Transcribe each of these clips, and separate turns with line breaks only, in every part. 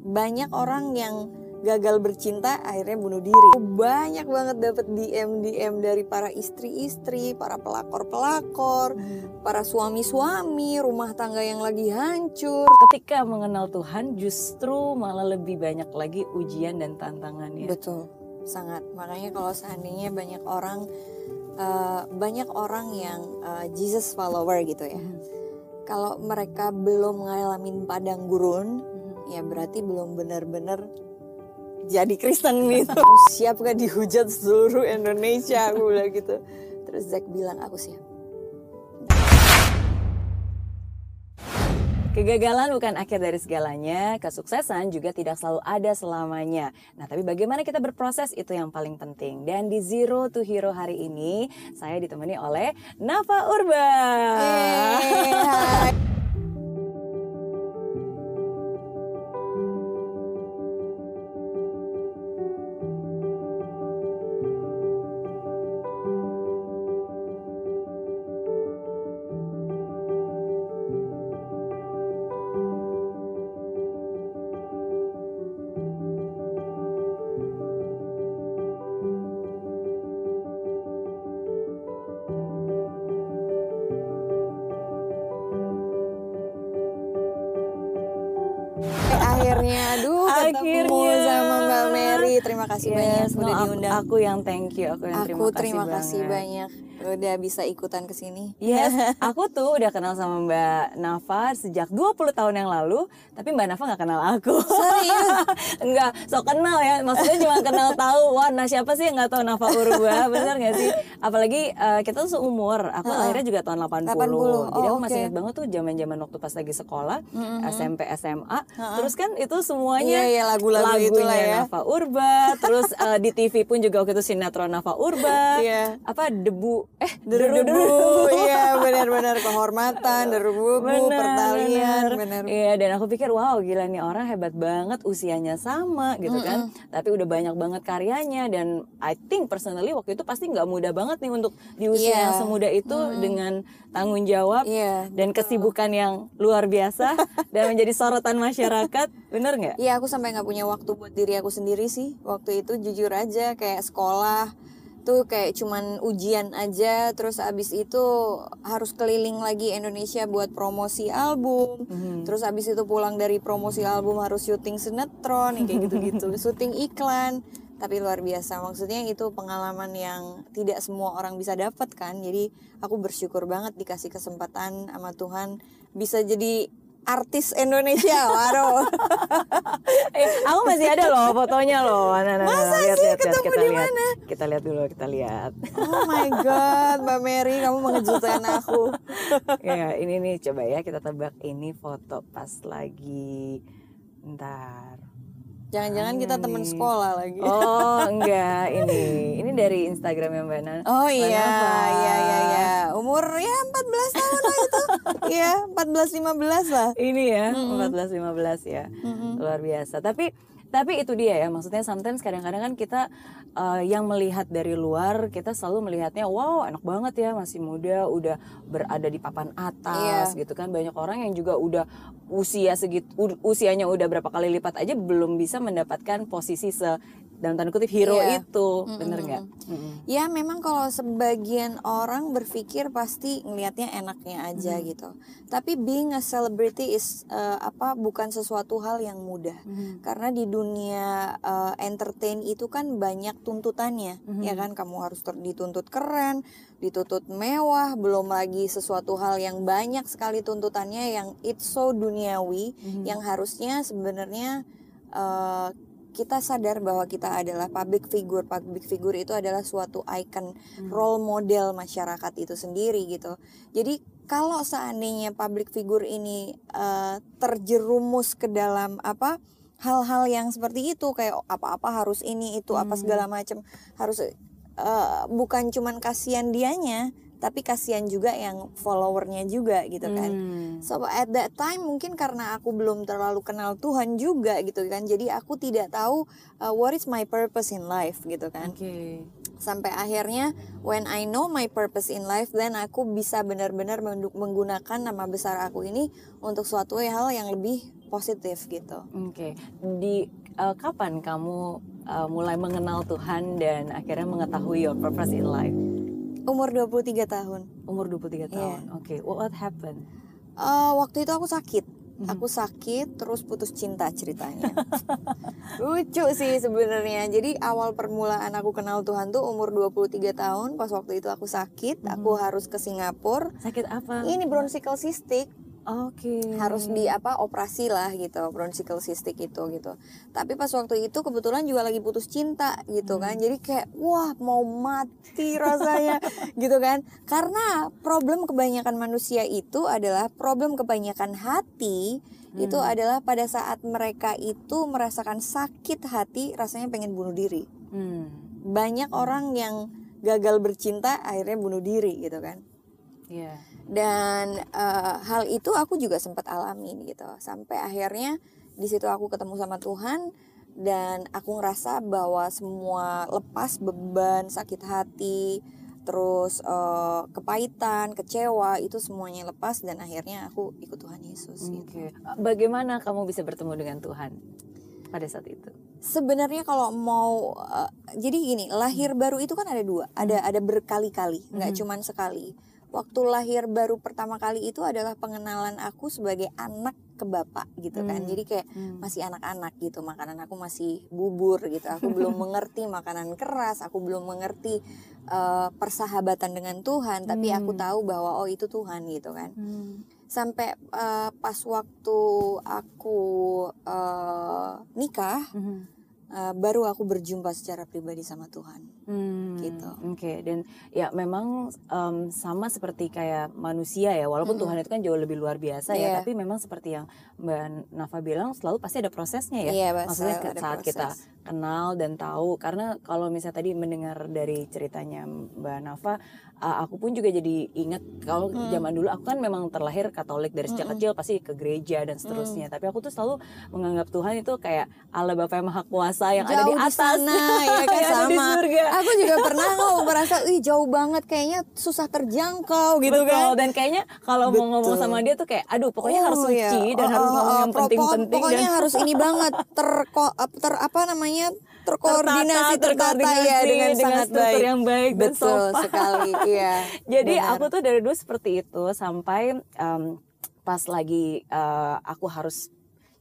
banyak orang yang gagal bercinta akhirnya bunuh diri. Banyak banget dapat DM DM dari para istri-istri para pelakor-pelakor para suami-suami rumah tangga yang lagi hancur.
Ketika mengenal Tuhan justru malah lebih banyak lagi ujian dan tantangannya.
betul sangat. Makanya kalau seandainya banyak orang eh, banyak orang yang eh, Jesus follower gitu ya. Kalau mereka belum ngalamin padang gurun ya berarti belum benar-benar jadi Kristen gitu. Siap gak dihujat seluruh Indonesia aku bilang gitu. Terus Zack bilang aku siap.
Kegagalan bukan akhir dari segalanya, kesuksesan juga tidak selalu ada selamanya. Nah, tapi bagaimana kita berproses itu yang paling penting. Dan di Zero to Hero hari ini, saya ditemani oleh Nafa Urba.
Eh, kasih banyak
Yes,
udah
no, aku,
diundang.
aku yang thank you, aku yang
Aku terima
terima
kasih banyak udah bisa ikutan ke sini.
Yes, aku tuh udah kenal sama Mbak Nafa sejak 20 tahun yang lalu, tapi Mbak Nafa nggak kenal aku.
Serius?
Enggak, so kenal ya. Maksudnya cuma kenal tahu, wah nah siapa sih yang nggak tahu Nafa Urba, bener nggak sih? Apalagi eh, kita tuh seumur, aku lahirnya juga tahun 80.
80.
Jadi
Oh,
aku masih
oke.
ingat banget tuh zaman-zaman waktu pas lagi sekolah, SMP, SMA. Terus kan itu semuanya
Iya, iya, lagu-lagu itulah
lagunya
ya.
Nafa Urba, terus eh, di TV pun juga waktu itu sinetron Nafa Urba.
Iya.
Apa debu eh
Deru-debu, iya benar-benar kehormatan, deru-debu,
Benar,
pertalian,
benar. Iya, dan aku pikir wow gila nih orang hebat banget usianya sama gitu kan. Tapi udah banyak banget karyanya dan I think personally waktu itu pasti nggak mudah banget nih untuk di usia
Iya.
yang semuda itu dengan tanggung jawab
Iya.
dan kesibukan yang luar biasa dan menjadi sorotan masyarakat. Bener nggak?
Iya aku sampai nggak punya waktu buat diri aku sendiri sih waktu itu jujur aja kayak sekolah tuh kayak cuman ujian aja terus abis itu harus keliling lagi Indonesia buat promosi album. Terus abis itu pulang dari promosi album harus syuting sinetron kayak gitu-gitu. Syuting iklan tapi luar biasa. Maksudnya itu pengalaman yang tidak semua orang bisa dapat kan. Jadi aku bersyukur banget dikasih kesempatan sama Tuhan bisa jadi artis Indonesia waduh
Eh, aku masih ada loh fotonya loh. Nah, nah, nah,
Masa
lihat,
sih?
lihat, lihat,
Ketemu
kita
di
lihat.
mana?
Kita lihat dulu, kita lihat.
Oh my god, Mbak Mary, kamu mengejutkan aku.
ya, ini nih coba ya kita tebak ini foto pas lagi ntar.
Jangan-jangan kita teman sekolah lagi.
Oh, enggak, ini. Ini dari Instagramnya Mbak Nana.
Oh iya, iya, iya, iya. Umur ya 14 tahun lah itu. Iya, 14 15 lah.
Ini ya, 14 15 ya. Luar biasa. Tapi tapi itu dia ya, maksudnya sometimes kadang-kadang kan kita eh, yang melihat dari luar, kita selalu melihatnya wow, enak banget ya, masih muda, udah berada di papan atas gitu kan. Banyak orang yang juga udah usia segitu usianya udah berapa kali lipat aja belum bisa mendapatkan posisi se dalam tanda kutip hero
Iya.
itu. Bener nggak? Mm-mm.
Ya memang kalau sebagian orang berpikir pasti ngelihatnya enaknya aja gitu. Tapi being a celebrity is eh, apa bukan sesuatu hal yang mudah. Karena di dunia eh, entertain itu kan banyak tuntutannya, ya kan kamu harus ter- dituntut keren, dituntut mewah, belum lagi sesuatu hal yang banyak sekali tuntutannya yang it's so duniawi yang harusnya sebenarnya eh, kita sadar bahwa kita adalah public figure. Public figure itu adalah suatu icon role model masyarakat itu sendiri gitu. Jadi kalau seandainya public figure ini eh, terjerumus ke dalam apa hal-hal yang seperti itu kayak apa-apa harus ini itu apa segala macam harus eh, bukan cuman kasihan dianya tapi kasihan juga yang followernya juga gitu kan.
Hmm.
So at that time mungkin karena aku belum terlalu kenal Tuhan juga gitu kan. Jadi aku tidak tahu uh, what is my purpose in life gitu kan.
Oke.
Sampai akhirnya when I know my purpose in life then aku bisa benar-benar menggunakan nama besar aku ini untuk suatu hal yang lebih positif gitu.
Oke, okay. di uh, kapan kamu uh, mulai mengenal Tuhan dan akhirnya mengetahui your purpose in life?
Umur 23 tahun.
Umur 23 tahun. Yeah. Oke, okay. what happened?
Uh, waktu itu aku sakit hmm. aku sakit terus putus cinta ceritanya lucu sih sebenarnya jadi awal permulaan aku kenal Tuhan tuh umur 23 tahun pas waktu itu aku sakit hmm. aku harus ke Singapura
sakit apa
ini bronchial cystic
Oke. Okay.
Harus di apa operasi lah gitu bronchial cystic itu gitu. Tapi pas waktu itu kebetulan juga lagi putus cinta gitu kan. Hmm. Jadi kayak wah mau mati rasanya gitu kan. Karena problem kebanyakan manusia itu adalah problem kebanyakan hati hmm. itu adalah pada saat mereka itu merasakan sakit hati rasanya pengen bunuh diri. Hmm. Banyak orang yang gagal bercinta akhirnya bunuh diri gitu kan.
Iya. Yeah
dan uh, hal itu aku juga sempat alami gitu sampai akhirnya di situ aku ketemu sama Tuhan dan aku ngerasa bahwa semua lepas beban sakit hati terus uh, kepahitan kecewa itu semuanya lepas dan akhirnya aku ikut Tuhan Yesus
gitu. okay. bagaimana kamu bisa bertemu dengan Tuhan pada saat itu
sebenarnya kalau mau uh, jadi gini lahir baru itu kan ada dua ada ada berkali-kali nggak mm -hmm. cuman sekali waktu lahir baru pertama kali itu adalah pengenalan aku sebagai anak ke bapak gitu kan. Hmm. Jadi kayak hmm. masih anak-anak gitu, makanan aku masih bubur gitu. Aku belum mengerti makanan keras, aku belum mengerti uh, persahabatan dengan Tuhan, tapi hmm. aku tahu bahwa oh itu Tuhan gitu kan. Hmm. Sampai uh, pas waktu aku uh, nikah, hmm uh, baru aku berjumpa secara pribadi sama Tuhan. Hmm, gitu.
Oke, okay. dan ya memang um, sama seperti kayak manusia ya, walaupun hmm. Tuhan itu kan jauh lebih luar biasa yeah. ya, iya. tapi memang seperti yang Mbak Nafa bilang selalu pasti ada prosesnya ya.
Yeah,
Maksudnya saat proses. kita kenal dan tahu karena kalau misalnya tadi mendengar dari ceritanya Mbak Nafa uh, aku pun juga jadi ingat kalau hmm. zaman dulu aku kan memang terlahir Katolik dari sejak hmm. kecil pasti ke gereja dan seterusnya. Hmm. Tapi aku tuh selalu menganggap Tuhan itu kayak Allah Bapa yang Maha Kuasa yang jauh ada di atas.
sana, ya kan sama. Aku juga pernah kok merasa, ih jauh banget kayaknya susah terjangkau gitu
Betul.
kan.
Dan kayaknya kalau mau ngomong sama dia tuh kayak, aduh pokoknya oh, harus suci iya. dan oh, harus ngomong oh, yang penting-penting.
Pokoknya dan... harus ini banget ter, ter apa namanya terkoordinasi tertata, tertata ya dengan, dengan sangat baik
yang baik
dan betul sopan. sekali iya
jadi benar. aku tuh dari dulu seperti itu sampai um, pas lagi uh, aku harus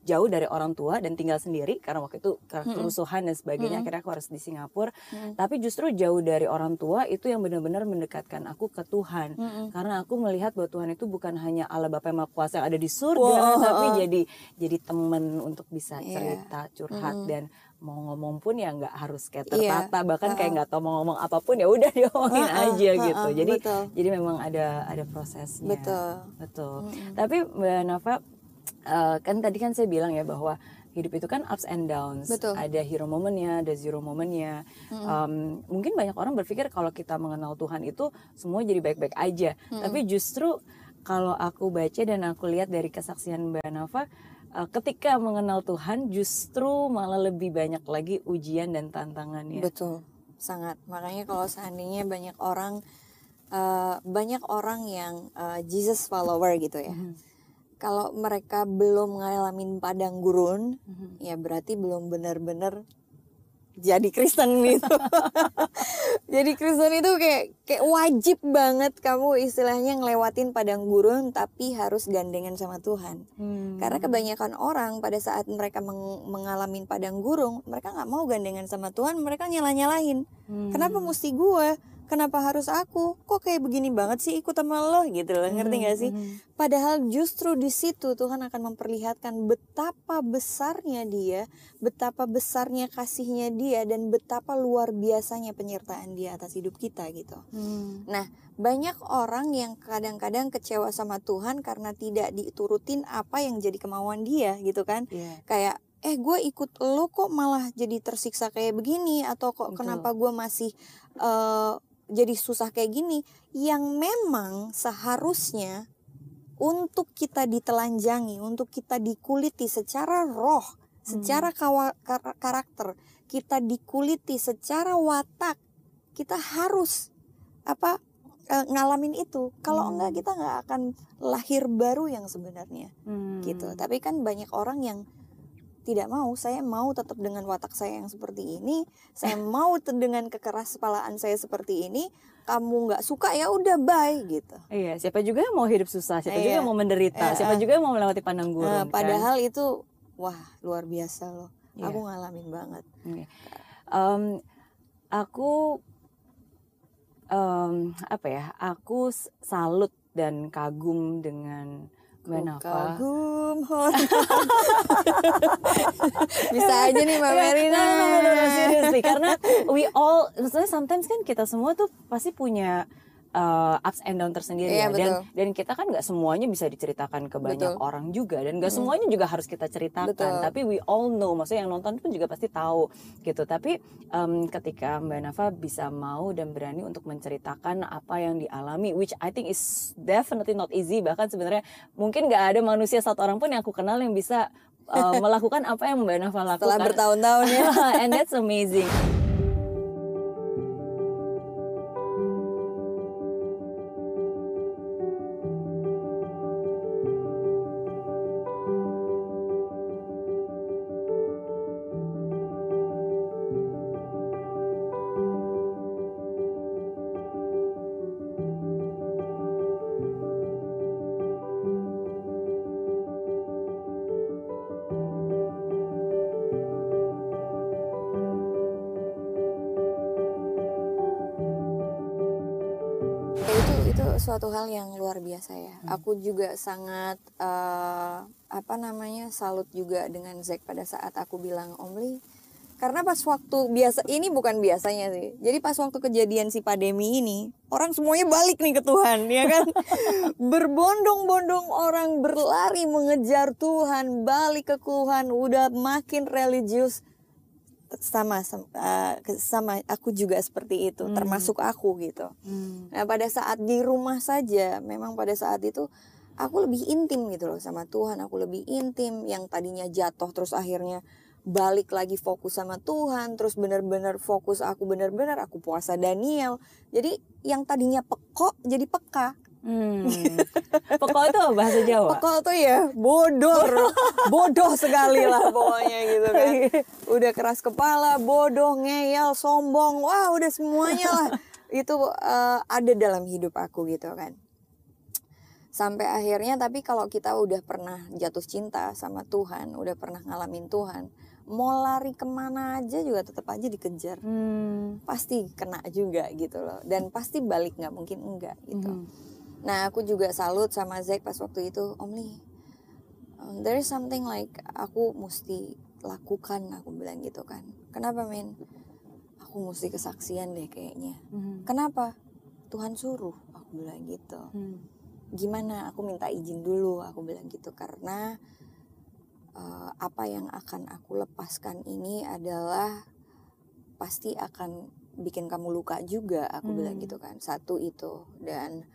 jauh dari orang tua dan tinggal sendiri karena waktu itu kerusuhan dan sebagainya hmm. akhirnya aku harus di Singapura hmm. tapi justru jauh dari orang tua itu yang benar-benar mendekatkan aku ke Tuhan hmm. karena aku melihat bahwa Tuhan itu bukan hanya Allah Bapa yang Maha Kuasa yang ada di surga wow. tapi jadi jadi teman untuk bisa iya. cerita yeah. curhat hmm. dan mau ngomong pun ya nggak harus kayak iya. tertata yeah. bahkan uh -uh. kayak nggak tahu mau ngomong apa pun ya udah diomongin uh -uh. aja uh -uh. gitu jadi betul. jadi memang ada ada prosesnya
betul
betul mm -hmm. tapi mbak Nafa uh, kan tadi kan saya bilang ya bahwa hidup itu kan ups and downs
betul.
ada hero momennya ada zero momennya mm -hmm. um, mungkin banyak orang berpikir kalau kita mengenal Tuhan itu semua jadi baik-baik aja mm -hmm. tapi justru kalau aku baca dan aku lihat dari kesaksian Mbak Nafa uh, ketika mengenal Tuhan justru malah lebih banyak lagi ujian dan tantangannya.
Betul, sangat. Makanya kalau seandainya banyak orang uh, banyak orang yang uh, Jesus follower gitu ya. Mm -hmm. Kalau mereka belum ngalamin padang gurun, mm -hmm. ya berarti belum benar-benar jadi Kristen gitu. jadi Kristen itu kayak kayak wajib banget kamu istilahnya ngelewatin padang gurun tapi harus gandengan sama Tuhan. Hmm. Karena kebanyakan orang pada saat mereka meng mengalami padang gurun, mereka nggak mau gandengan sama Tuhan, mereka nyalah-nyalahin. Hmm. Kenapa mesti gue? Kenapa harus aku kok kayak begini banget sih ikut sama lo gitu loh ngerti gak sih hmm. padahal justru di situ Tuhan akan memperlihatkan betapa besarnya dia betapa besarnya kasihnya dia dan betapa luar biasanya penyertaan dia atas hidup kita gitu hmm. nah banyak orang yang kadang-kadang kecewa sama Tuhan karena tidak diturutin apa yang jadi kemauan dia gitu kan yeah. kayak eh gue ikut lo kok malah jadi tersiksa kayak begini atau kok Betul. kenapa gue masih uh, jadi susah kayak gini yang memang seharusnya untuk kita ditelanjangi, untuk kita dikuliti secara roh, hmm. secara kawa, karakter, kita dikuliti secara watak, kita harus apa uh, ngalamin itu kalau hmm. enggak kita nggak akan lahir baru yang sebenarnya
Hmm.
gitu tapi kan banyak orang yang tidak mau saya mau tetap dengan watak saya yang seperti ini saya mau dengan kekeras kepalaan saya seperti ini kamu nggak suka ya udah bye gitu
Iya, siapa juga yang mau hidup susah, siapa
Iya.
juga yang mau menderita,
Eh,
siapa
eh.
juga yang mau melewati pandang gurun.
Nah,
kan?
padahal itu wah luar biasa loh
Iya.
aku ngalamin banget
Oke. Em, aku em, apa ya? Aku salut dan kagum dengan Mbak
kagum bisa aja nih mbak
Iya,
Merina.
no, no, no, no, seriously. Karena we all, maksudnya sometimes kan kita semua tuh pasti punya uh, ups and down tersendiri
Iya,
ya. Dan
betul.
dan kita kan nggak semuanya bisa diceritakan ke banyak
Betul.
orang juga dan nggak semuanya juga harus kita ceritakan.
Betul.
Tapi we all know, maksudnya yang nonton pun juga pasti tahu gitu. Tapi em, ketika Mbak Nafa bisa mau dan berani untuk menceritakan apa yang dialami, which I think is definitely not easy. Bahkan sebenarnya mungkin nggak ada manusia satu orang pun yang aku kenal yang bisa uh, melakukan apa yang Mbak Nafa lakukan.
setelah bertahun-tahun ya
and that's amazing.
Suatu hal yang luar biasa ya. Aku juga sangat eh, apa namanya salut juga dengan Zack pada saat aku bilang Om Lee karena pas waktu biasa ini bukan biasanya sih. Jadi pas waktu kejadian si pandemi ini orang semuanya balik nih ke Tuhan ya kan. Berbondong-bondong orang berlari mengejar Tuhan, balik ke Tuhan, udah makin religius sama sama, eh, sama aku juga seperti itu termasuk aku gitu. Nah pada saat di rumah saja, memang pada saat itu aku lebih intim gitu loh sama Tuhan. Aku lebih intim yang tadinya jatuh terus akhirnya balik lagi fokus sama Tuhan. Terus benar-benar fokus aku benar-benar aku puasa Daniel. Jadi yang tadinya pekok jadi peka.
Hmm. Pokoknya itu bahasa Jawa.
Pekok tuh ya bodoh, bodoh sekali lah pokoknya gitu kan. Udah keras kepala, bodoh, ngeyel, sombong, wah udah semuanya lah. Itu eh, ada dalam hidup aku gitu kan. Sampai akhirnya tapi kalau kita udah pernah jatuh cinta sama Tuhan, udah pernah ngalamin Tuhan, mau lari ke mana aja juga tetap aja dikejar.
Hmm.
Pasti kena juga gitu loh. Dan pasti balik nggak mungkin enggak gitu.
Hmm.
Nah, aku juga salut sama Zack pas waktu itu, Om Lee. um, there is something like aku mesti lakukan, aku bilang gitu kan. Kenapa, men? Aku mesti kesaksian deh kayaknya.
Hmm.
Kenapa? Tuhan suruh, aku bilang gitu.
Hmm.
Gimana? Aku minta izin dulu, aku bilang gitu karena uh, apa yang akan aku lepaskan ini adalah pasti akan bikin kamu luka juga, aku bilang
Hmm.
gitu kan. Satu itu dan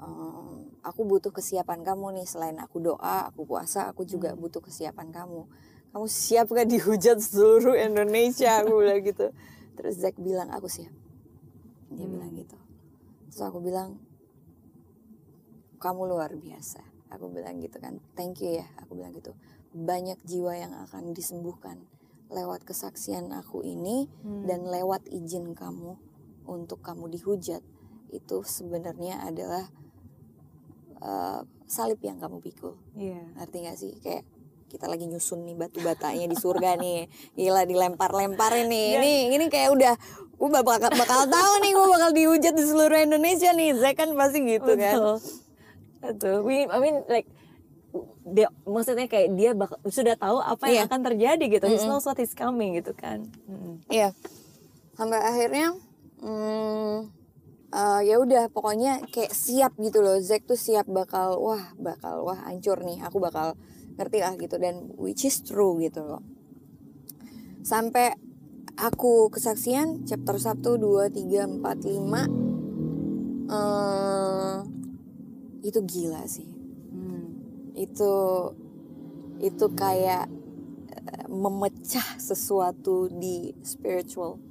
um, aku butuh kesiapan kamu nih selain aku doa, aku puasa, aku juga
Hmm.
butuh kesiapan kamu. Kamu siap gak dihujat seluruh Indonesia? Aku bilang gitu. Terus Zack bilang aku siap. Dia
Hmm.
bilang gitu. Terus aku bilang kamu luar biasa. Aku bilang gitu kan. Thank you ya. Aku bilang gitu. Banyak jiwa yang akan disembuhkan lewat kesaksian aku ini
Hmm.
dan lewat izin kamu untuk kamu dihujat itu sebenarnya adalah uh, salib yang kamu pikul
Iya.
ngerti gak sih kayak kita lagi nyusun nih batu batanya di surga nih gila dilempar-lemparin nih
Iya.
ini ini kayak udah gue bakal bakal tahu nih gue bakal dihujat di seluruh Indonesia nih Zack kan pasti gitu kan
Betul. We, I mean like dia maksudnya kayak dia bakal sudah tahu apa yang
Iya.
akan terjadi gitu. He
Mm-mm.
knows what is coming gitu kan. Mm.
Iya. Sampai akhirnya hmm, eh, ya udah pokoknya kayak siap gitu loh. Zack tuh siap bakal wah bakal wah hancur nih. Aku bakal ngerti lah gitu dan which is true gitu loh. Sampai aku kesaksian chapter 1 2 3 4 5 eh itu gila sih.
Hmm.
Itu itu kayak eh, memecah sesuatu di spiritual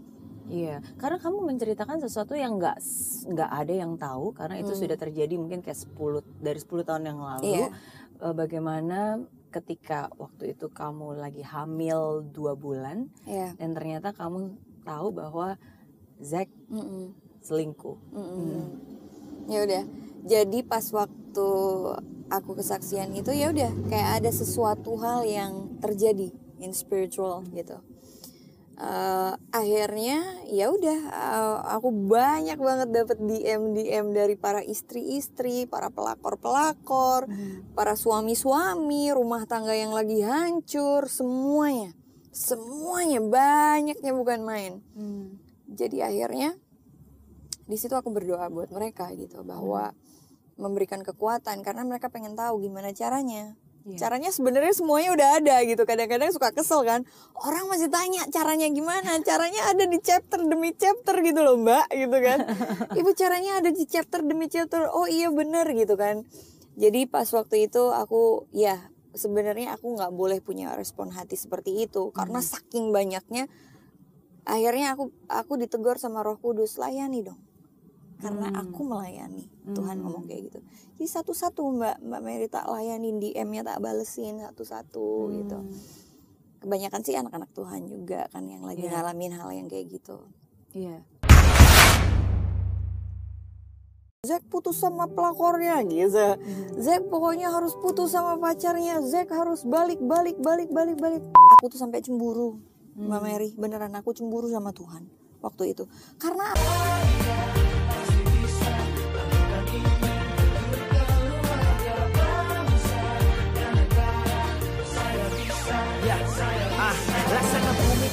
Iya, karena kamu menceritakan sesuatu yang nggak nggak ada yang tahu karena itu
Hmm.
sudah terjadi mungkin kayak 10 dari 10 tahun yang lalu.
Iya.
Eh, Bagaimana ketika waktu itu kamu lagi hamil dua bulan
Iya.
dan ternyata kamu tahu bahwa Zack
Mm-mm.
selingkuh.
Mm-mm. Ya udah. Jadi pas waktu aku kesaksian itu ya udah kayak ada sesuatu hal yang terjadi in spiritual gitu. Eh, akhirnya ya udah eh, aku banyak banget dapat DM DM dari para istri-istri, para pelakor-pelakor, para suami-suami, rumah tangga yang lagi hancur, semuanya. Semuanya banyaknya bukan main. Jadi akhirnya di situ aku berdoa buat mereka gitu bahwa memberikan kekuatan karena mereka pengen tahu gimana caranya.
Iya.
Caranya sebenarnya semuanya udah ada gitu. Kadang-kadang suka kesel kan. Orang masih tanya caranya gimana? Caranya ada di chapter demi chapter gitu loh, Mbak, gitu kan. Ibu caranya ada di chapter demi chapter. Oh iya bener gitu kan. Jadi pas waktu itu aku ya sebenarnya aku nggak boleh punya respon hati seperti itu karena saking banyaknya akhirnya aku aku ditegur sama Roh Kudus layani dong karena
Hmm.
aku melayani Tuhan
Hmm.
ngomong kayak gitu jadi satu-satu mbak mbak Mary tak layanin DM-nya tak balesin satu-satu gitu
Hmm.
kebanyakan sih anak-anak Tuhan juga kan yang lagi
Iya.
ngalamin hal yang kayak gitu
Iya.
Zack putus sama pelakornya gitu Zack pokoknya harus putus sama pacarnya Zack harus balik balik balik balik balik aku tuh sampai cemburu Mbak Mary beneran aku cemburu sama Tuhan waktu itu karena